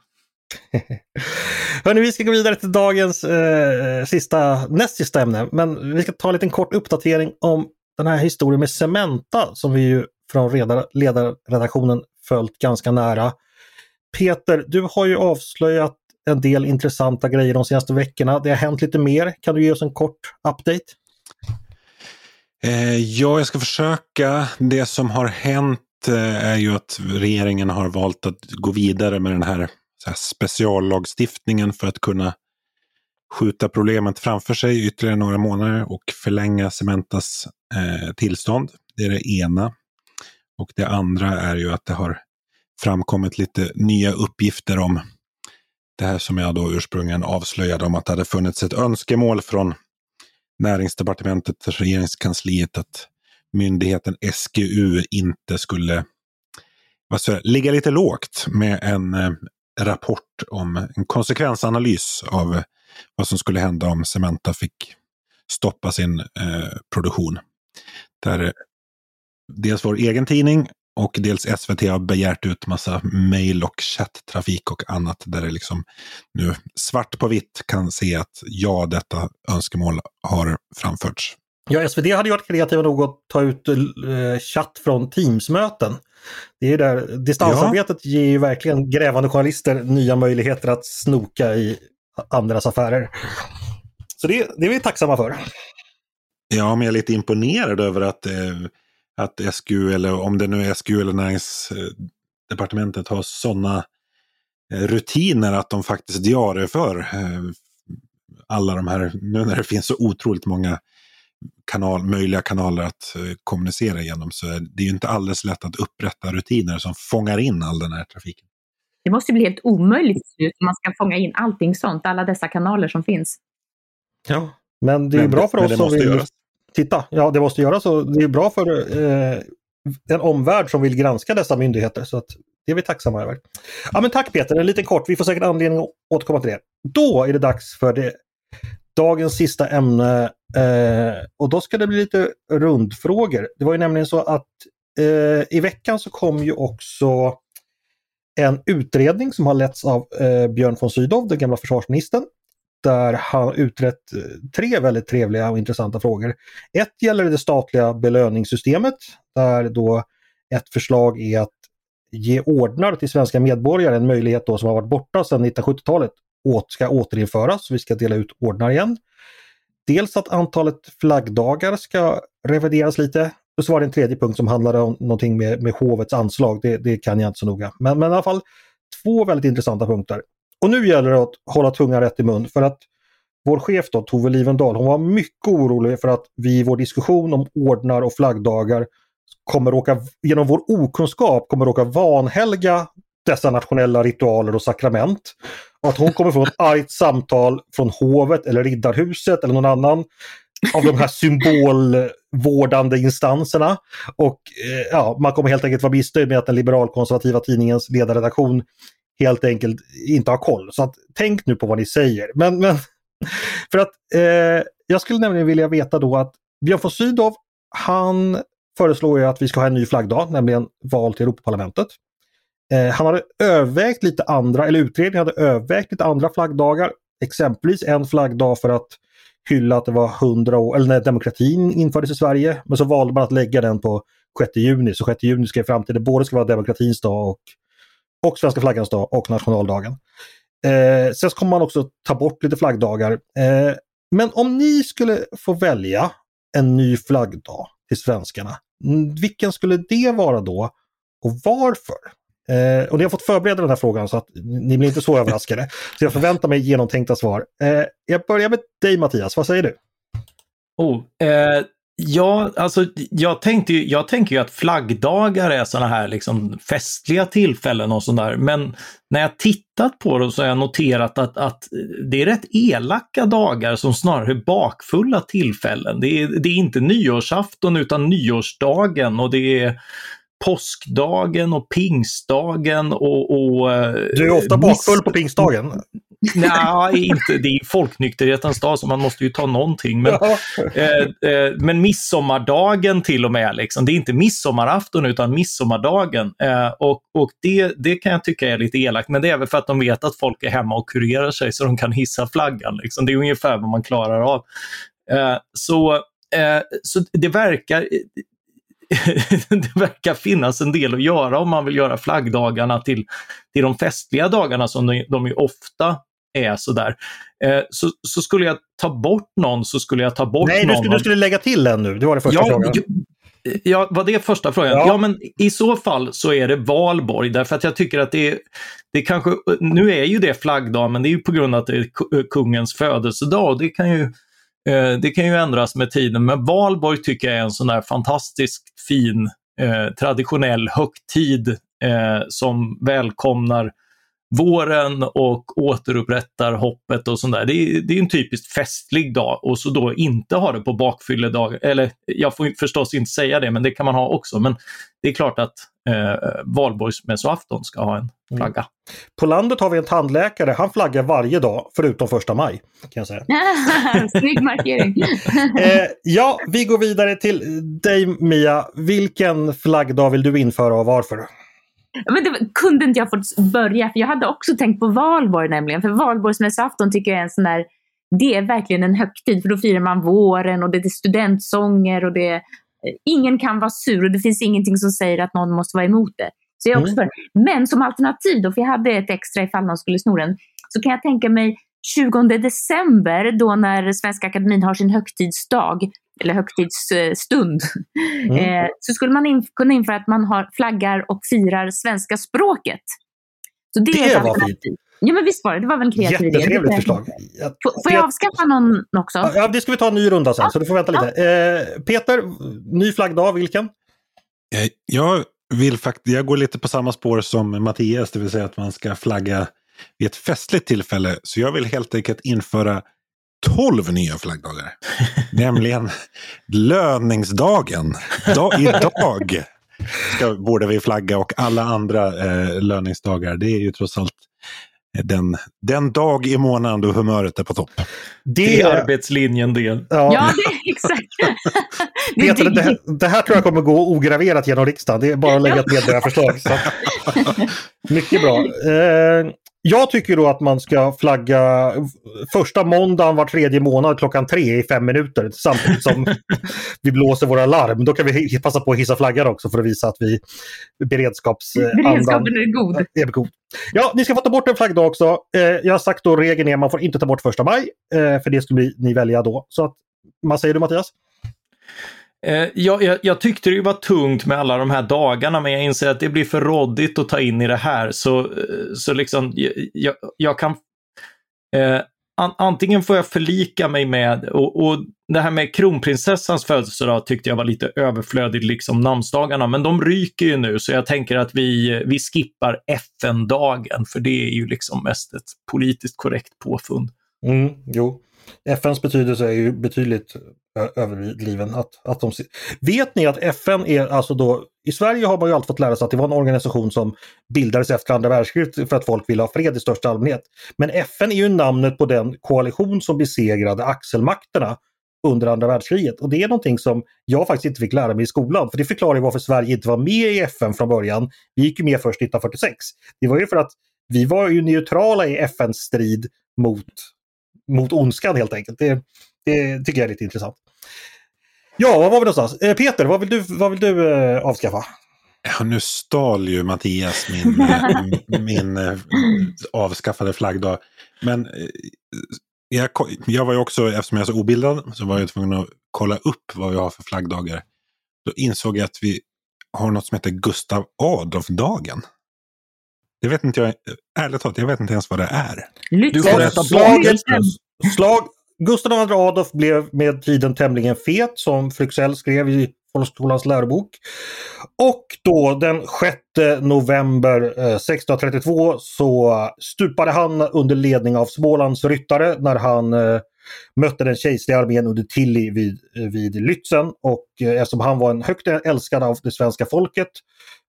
Speaker 1: Hörni, vi ska gå vidare till dagens eh, sista, näst sista ämne. Men vi ska ta en liten kort uppdatering om den här historien med Cementa som vi ju från ledarredaktionen följt ganska nära. Peter, du har ju avslöjat en del intressanta grejer de senaste veckorna. Det har hänt lite mer. Kan du ge oss en kort update?
Speaker 2: Eh, ja, jag ska försöka. Det som har hänt eh, är ju att regeringen har valt att gå vidare med den här speciallagstiftningen för att kunna skjuta problemet framför sig ytterligare några månader och förlänga Cementas eh, tillstånd. Det är det ena. Och det andra är ju att det har framkommit lite nya uppgifter om det här som jag då ursprungligen avslöjade om att det hade funnits ett önskemål från näringsdepartementet, regeringskansliet att myndigheten SGU inte skulle vad säger, ligga lite lågt med en eh, rapport om en konsekvensanalys av vad som skulle hända om Cementa fick stoppa sin eh, produktion. Där eh, dels vår egen tidning och dels SVT har begärt ut massa mejl och chatttrafik och annat där det liksom nu svart på vitt kan se att ja, detta önskemål har framförts.
Speaker 1: Ja, SVT hade ju varit kreativa nog att ta ut eh, chatt från Teamsmöten. Det är där, distansarbetet ja. ger ju verkligen grävande journalister nya möjligheter att snoka i andras affärer. Så det, det är vi tacksamma för.
Speaker 2: Ja, men jag är lite imponerad över att, eh, att SGU, eller om det nu är SGU eller näringsdepartementet, har sådana eh, rutiner att de faktiskt diarieför eh, alla de här, nu när det finns så otroligt många kanal, möjliga kanaler att uh, kommunicera genom så är det är ju inte alldeles lätt att upprätta rutiner som fångar in all den här trafiken.
Speaker 4: Det måste bli helt omöjligt om man ska fånga in allting sånt, alla dessa kanaler som finns.
Speaker 1: Ja, men det är men, bra för oss som vill göras. titta. Ja, det måste göras och det är bra för eh, en omvärld som vill granska dessa myndigheter. Så att det är vi tacksamma över. Ja, men tack Peter, en liten kort. Vi får säkert anledning att återkomma till det. Då är det dags för det dagens sista ämne eh, och då ska det bli lite rundfrågor. Det var ju nämligen så att eh, i veckan så kom ju också en utredning som har letts av eh, Björn von Sydow, den gamla försvarsministern. Där han utrett eh, tre väldigt trevliga och intressanta frågor. Ett gäller det statliga belöningssystemet där då ett förslag är att ge ordnar till svenska medborgare, en möjlighet då som har varit borta sedan 1970-talet ska återinföras. Vi ska dela ut ordnar igen. Dels att antalet flaggdagar ska revideras lite Och så var det en tredje punkt som handlade om någonting med, med hovets anslag. Det, det kan jag inte så noga. Men, men i alla fall två väldigt intressanta punkter. Och nu gäller det att hålla tungan rätt i mun för att vår chef då, Tove Livendal, hon var mycket orolig för att vi i vår diskussion om ordnar och flaggdagar kommer råka, genom vår okunskap, kommer råka vanhelga dessa nationella ritualer och sakrament. Och att hon kommer få ett argt samtal från hovet eller riddarhuset eller någon annan av de här symbolvårdande instanserna. Och eh, ja, man kommer helt enkelt vara missnöjd med att den liberalkonservativa tidningens ledarredaktion helt enkelt inte har koll. Så att, tänk nu på vad ni säger. Men, men för att eh, jag skulle nämligen vilja veta då att Björn von Sydow, han föreslår ju att vi ska ha en ny flaggdag, nämligen val till Europaparlamentet. Eh, han hade övervägt lite andra, eller utredningen hade övervägt lite andra flaggdagar. Exempelvis en flaggdag för att hylla att det var 100 år, eller när demokratin infördes i Sverige. Men så valde man att lägga den på 6 juni. Så 6 juni ska i framtiden både ska vara demokratins dag och, och svenska flaggans dag och nationaldagen. Eh, sen kommer man också ta bort lite flaggdagar. Eh, men om ni skulle få välja en ny flaggdag till svenskarna, vilken skulle det vara då och varför? Eh, och ni har fått förbereda den här frågan så att ni blir inte så överraskade. Så jag förväntar mig genomtänkta svar. Eh, jag börjar med dig Mattias, vad säger du?
Speaker 3: Oh, eh, ja, alltså jag, tänkte ju, jag tänker ju att flaggdagar är sådana här liksom festliga tillfällen och sådär. Men när jag tittat på dem så har jag noterat att, att det är rätt elaka dagar som snarare är bakfulla tillfällen. Det är, det är inte nyårsafton utan nyårsdagen och det är påskdagen och pingstdagen och... och
Speaker 1: eh, du är ofta bakfull på pingstdagen?
Speaker 3: Nej, inte. Det är folknykterhetens dag så man måste ju ta någonting. Men, eh, eh, men midsommardagen till och med, liksom. det är inte midsommarafton utan midsommardagen. Eh, och och det, det kan jag tycka är lite elakt, men det är väl för att de vet att folk är hemma och kurerar sig så de kan hissa flaggan. Liksom. Det är ungefär vad man klarar av. Eh, så, eh, så det verkar, det verkar finnas en del att göra om man vill göra flaggdagarna till, till de festliga dagarna som de, de ju ofta är sådär. Eh, så, så skulle jag ta bort någon så skulle jag ta bort
Speaker 1: Nej,
Speaker 3: någon.
Speaker 1: Nej, skulle, du skulle lägga till en nu. Det var det första ja, frågan.
Speaker 3: Ja, var det första frågan? Ja. ja. men i så fall så är det valborg därför att jag tycker att det är, det kanske, nu är ju det flaggdag men det är ju på grund av att det är kungens födelsedag och det kan ju Eh, det kan ju ändras med tiden, men valborg tycker jag är en sån där fantastiskt fin eh, traditionell högtid eh, som välkomnar våren och återupprättar hoppet och sånt där. Det är, det är en typiskt festlig dag och så då inte ha det på bakfylledag. Eller jag får förstås inte säga det, men det kan man ha också. Men det är klart att eh, valborgsmässoafton ska ha en mm. flagga. Mm.
Speaker 1: På landet har vi en tandläkare, han flaggar varje dag förutom första maj. kan jag säga.
Speaker 4: Snygg markering!
Speaker 1: eh, ja, vi går vidare till dig Mia. Vilken flaggdag vill du införa och varför?
Speaker 4: Men det kunde inte jag fått börja, för jag hade också tänkt på valborg nämligen. För valborgsmässoafton tycker jag är en sån där, det är verkligen en högtid för då firar man våren och det är studentsånger och det ingen kan vara sur och det finns ingenting som säger att någon måste vara emot det. Så jag också mm. Men som alternativ då, för jag hade ett extra ifall någon skulle sno den, så kan jag tänka mig 20 december då när Svenska Akademin har sin högtidsdag, eller högtidsstund, mm. eh, så skulle man in, kunna införa att man har flaggar och firar svenska språket.
Speaker 1: Så det, det var fint.
Speaker 4: Ja men visst var det, det var väl en kreativ idé.
Speaker 1: Jättetrevligt förslag.
Speaker 4: Får, får jag avskaffa någon också?
Speaker 1: Ja, det ska vi ta en ny runda sen, ja. så du får vänta lite. Eh, Peter, ny flaggdag, vilken?
Speaker 2: Eh, jag vill faktiskt, jag går lite på samma spår som Mattias, det vill säga att man ska flagga vid ett festligt tillfälle. Så jag vill helt enkelt införa 12 nya flaggdagar. Nämligen löningsdagen. Da, idag ska, borde vi flagga och alla andra eh, löningsdagar. Det är ju trots allt den, den dag i månaden då humöret är på topp.
Speaker 3: Det, det är arbetslinjen det.
Speaker 4: Ja, ja det, exakt.
Speaker 1: det, det, det, här tror jag kommer gå ograverat genom riksdagen. Det är bara att lägga ett medborgarförslag. Mycket bra. Eh, jag tycker då att man ska flagga första måndagen var tredje månad klockan tre i fem minuter samtidigt som vi blåser våra larm. Då kan vi passa på att hissa flaggan också för att visa att vi beredskapsandan
Speaker 4: Beredskapen är god.
Speaker 1: är god. Ja, ni ska få ta bort en flaggdag också. Eh, jag har sagt då regeln är att man får inte ta bort första maj, eh, för det skulle ni välja då. Så att, vad säger du Mattias?
Speaker 3: Eh, jag, jag, jag, tyckte det var tungt med alla de här dagarna, men jag inser att det blir för råddigt att ta in i det här. Så, eh, så liksom, jag, jag kan... Eh, an, antingen får jag förlika mig med, och, och det här med kronprinsessans födelsedag tyckte jag var lite överflödigt, liksom namnsdagarna, men de ryker ju nu, så jag tänker att vi, vi skippar FN-dagen, för det är ju liksom mest ett politiskt korrekt påfund.
Speaker 1: Mm, jo. FNs betydelse är ju betydligt överdriven. Att, att de, vet ni att FN är alltså då, i Sverige har man ju alltid fått lära sig att det var en organisation som bildades efter andra världskriget för att folk ville ha fred i största allmänhet. Men FN är ju namnet på den koalition som besegrade axelmakterna under andra världskriget. Och det är någonting som jag faktiskt inte fick lära mig i skolan. För det förklarar varför Sverige inte var med i FN från början. Vi gick ju med först 1946. Det var ju för att vi var ju neutrala i FNs strid mot mot ondskan helt enkelt. Det, det tycker jag är lite intressant. Ja, var var vi någonstans? Eh, Peter, vad vill du, vad vill du eh, avskaffa?
Speaker 2: Ja, nu stal ju Mattias min, eh, min eh, avskaffade flaggdag. Men eh, jag, jag var ju också, eftersom jag är så obildad, så var jag tvungen att kolla upp vad vi har för flaggdagar. Då insåg jag att vi har något som heter Gustav Adolf-dagen. Det vet inte jag, ärligt talat, jag vet inte ens vad det är.
Speaker 1: Du får äta slaget, slag, Gustav II Adolf blev med tiden tämligen fet som Fryxell skrev i Folkskolans lärobok. Och då den 6 november 1632 eh, så stupade han under ledning av Smålands ryttare när han eh, mötte den kejserliga armén under Tilly vid, vid Lützen och eh, eftersom han var en högt älskad av det svenska folket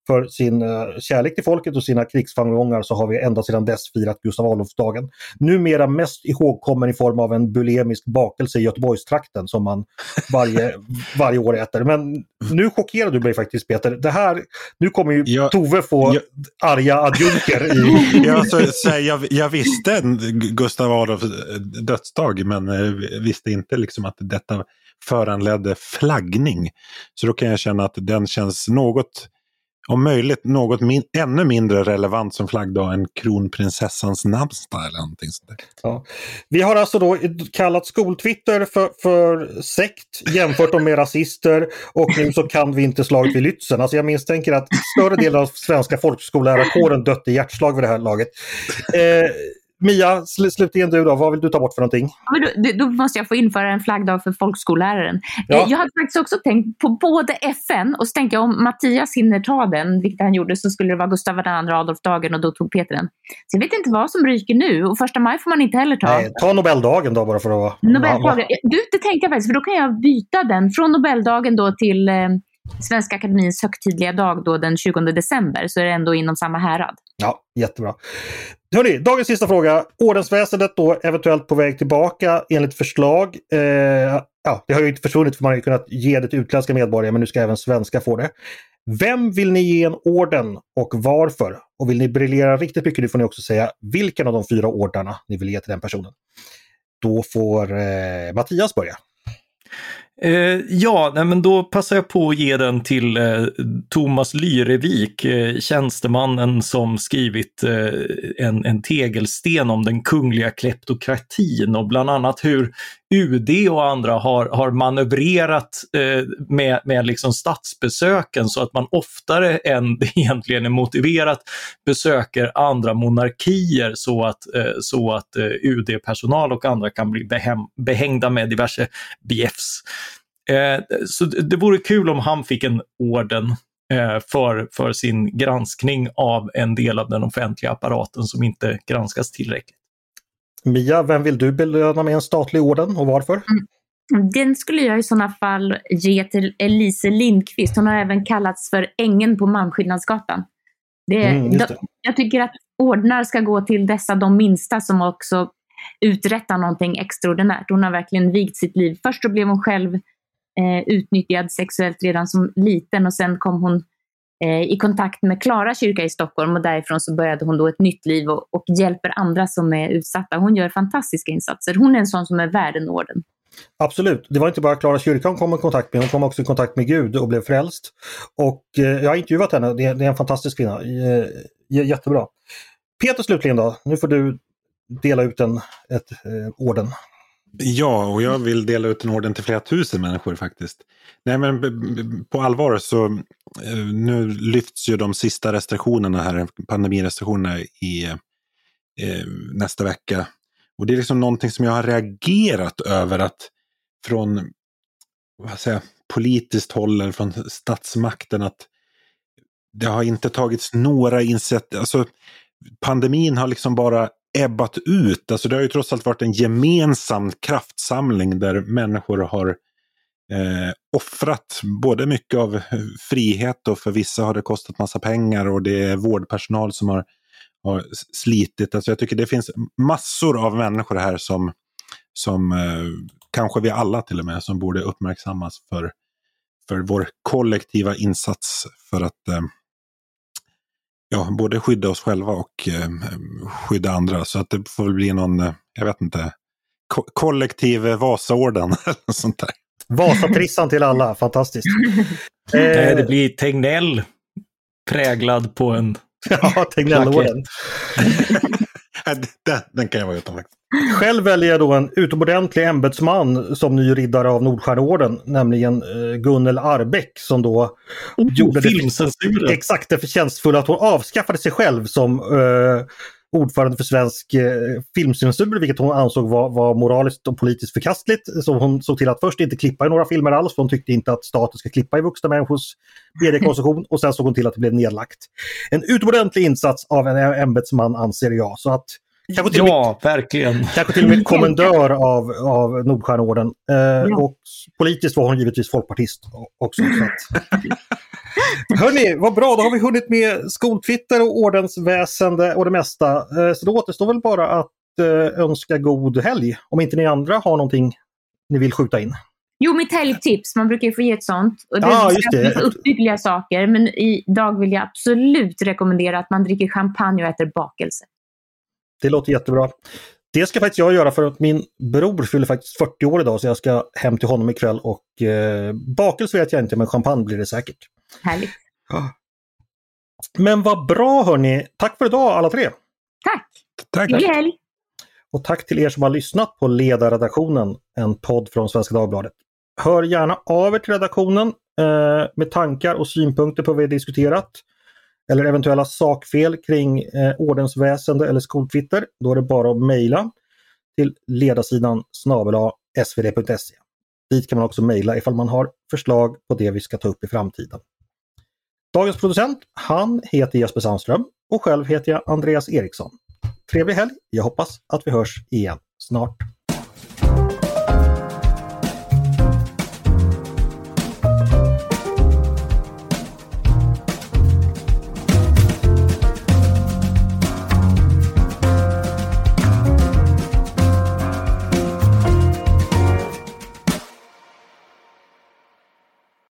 Speaker 1: för sin uh, kärlek till folket och sina krigsframgångar så har vi ända sedan dess firat Gustav Adolfsdagen. Numera mest ihågkommen i form av en bulemisk bakelse i Göteborgstrakten som man varje, varje år äter. Men nu chockerar du mig faktiskt Peter. Det här, nu kommer ju jag, Tove få jag, arga adjunker. I...
Speaker 2: ja, så, så jag, jag, visste Gustav Adolfs eh, dödsdag men eh, visste inte liksom att detta föranledde flaggning. Så då kan jag känna att den känns något om möjligt något min ännu mindre relevant som flaggdag än kronprinsessans namnsdag eller någonting sånt
Speaker 1: ja. Vi har alltså då kallat skoltwitter för, för sekt, jämfört med rasister och nu så kan vi inte slaget vid Lützen. Alltså jag misstänker att större delen av svenska folkskollärarkåren dött i hjärtslag vid det här laget. Eh, Mia, sl slutligen du då, vad vill du ta bort för någonting?
Speaker 4: Då, då, måste jag få införa en flaggdag för folkskolläraren. Ja. Jag hade faktiskt också tänkt på både FN och så tänkte jag om Mattias hinner ta den, vilket han gjorde, så skulle det vara Gustav II Adolf-dagen och då tog Peter den. Så jag vet inte vad som ryker nu och första maj får man inte heller ta. Nej,
Speaker 1: ta Nobeldagen då bara för att vara...
Speaker 4: Nobeldagen. Du, det tänkte jag faktiskt, för då kan jag byta den från Nobeldagen då till eh, Svenska Akademins högtidliga dag då den 20 december, så är det ändå inom samma härad.
Speaker 1: Ja, jättebra. Hörrni, dagens sista fråga. Ordensväsendet då eventuellt på väg tillbaka enligt förslag. Eh, ja, det har ju inte försvunnit för man har ju kunnat ge det till utländska medborgare men nu ska även svenska få det. Vem vill ni ge en orden och varför? Och vill ni briljera riktigt mycket nu får ni också säga vilken av de fyra ordnarna ni vill ge till den personen. Då får eh, Mattias börja.
Speaker 3: Eh, ja, nej, men då passar jag på att ge den till eh, Thomas Lyrevik, eh, tjänstemannen som skrivit eh, en, en tegelsten om den kungliga kleptokratin och bland annat hur UD och andra har, har manövrerat eh, med, med liksom statsbesöken så att man oftare än det egentligen är motiverat besöker andra monarkier så att, eh, så att eh, UD-personal och andra kan bli behem, behängda med diverse bjäfs. Eh, så det vore kul om han fick en orden eh, för, för sin granskning av en del av den offentliga apparaten som inte granskas tillräckligt.
Speaker 1: Mia, vem vill du belöna med en statlig orden och varför?
Speaker 4: Mm. Den skulle jag i sådana fall ge till Elise Lindqvist. Hon har även kallats för ängen på Malmskillnadsgatan. Det, mm, det. Jag tycker att ordnar ska gå till dessa de minsta som också uträttar någonting extraordinärt. Hon har verkligen vigt sitt liv. Först blev hon själv eh, utnyttjad sexuellt redan som liten och sen kom hon Eh, i kontakt med Klara kyrka i Stockholm och därifrån så började hon då ett nytt liv och, och, hjälper andra som är utsatta. Hon gör fantastiska insatser. Hon är en sån som är värd en orden.
Speaker 1: Absolut, det var inte bara Klara kyrka hon kom i kontakt med, hon kom också i kontakt med Gud och blev frälst. Och eh, jag har intervjuat henne, det är, det är en fantastisk kvinna. Eh, jättebra. Peter slutligen då, nu får du dela ut en, ett eh, orden.
Speaker 2: Ja, och jag vill dela ut en orden till flera tusen människor faktiskt. Nej, men på allvar så eh, nu lyfts ju de sista restriktionerna här, pandemirestriktionerna i eh, nästa vecka. Och det är liksom någonting som jag har reagerat över att från vad säger, politiskt håll eller från statsmakten att det har inte tagits några initiativ. Alltså, pandemin har liksom bara ebbat ut. Alltså det har ju trots allt varit en gemensam kraftsamling där människor har eh, offrat både mycket av frihet och för vissa har det kostat massa pengar och det är vårdpersonal som har, har slitit. Alltså jag tycker det finns massor av människor här som, som eh, kanske vi alla till och med, som borde uppmärksammas för, för vår kollektiva insats för att eh, ja, både skydda oss själva och eh, skydda andra. Så att det får väl bli någon, eh, jag vet inte, ko kollektiv Vasaorden eller sånt där.
Speaker 1: Vasatrissan till alla, fantastiskt.
Speaker 3: eh, det blir Tegnell präglad på en
Speaker 1: Ja, Tegnellorden.
Speaker 2: Den, kan jag vara utan faktiskt.
Speaker 1: Själv väljer jag då en utomordentlig ämbetsman som ny riddare av Nordstjärneorden, nämligen eh, Gunnel Arbeck som då
Speaker 3: oh,
Speaker 1: gjorde
Speaker 3: det,
Speaker 1: exakt det förtjänstfulla att hon avskaffade sig själv som eh, ordförande för svensk eh, filmcensur, vilket hon ansåg var, var moraliskt och politiskt förkastligt. Så hon såg till att först inte klippa i några filmer alls, för hon tyckte inte att staten ska klippa i vuxna människors mediekonsumtion. Och sen såg hon till att det blev nedlagt. En utomordentlig insats av en ämbetsman anser jag. Så att
Speaker 3: Kanske till ja, med, verkligen.
Speaker 1: Kanske till och med kommendör av, av Nordstjärneorden. Eh, ja. Och politiskt var hon givetvis folkpartist också. Så att. Hörni, vad bra, då har vi hunnit med skoltwitter och ordensväsende och det mesta. Eh, så då återstår väl bara att eh, önska god helg. Om inte ni andra har någonting ni vill skjuta in.
Speaker 4: Jo, mitt helgtips. Man brukar ju få ge ett sånt. Och det
Speaker 1: ja, just det.
Speaker 4: uppbyggliga saker. Men idag vill jag absolut rekommendera att man dricker champagne och äter bakelse.
Speaker 1: Det låter jättebra. Det ska faktiskt jag göra för att min bror fyller faktiskt 40 år idag så jag ska hem till honom ikväll och eh, bakelse vet jag inte men champagne blir det säkert.
Speaker 4: Härligt. Ja.
Speaker 1: Men vad bra hörni! Tack för idag alla tre!
Speaker 4: Tack!
Speaker 2: Tack!
Speaker 4: Trevlig helg!
Speaker 1: Och tack till er som har lyssnat på Ledarredaktionen, en podd från Svenska Dagbladet. Hör gärna av er till redaktionen eh, med tankar och synpunkter på vad vi diskuterat eller eventuella sakfel kring eh, ordensväsende eller skolkvitter. då är det bara att mejla till ledarsidan snabel svd.se. Dit kan man också mejla ifall man har förslag på det vi ska ta upp i framtiden. Dagens producent, han heter Jesper Sandström och själv heter jag Andreas Eriksson. Trevlig helg! Jag hoppas att vi hörs igen snart.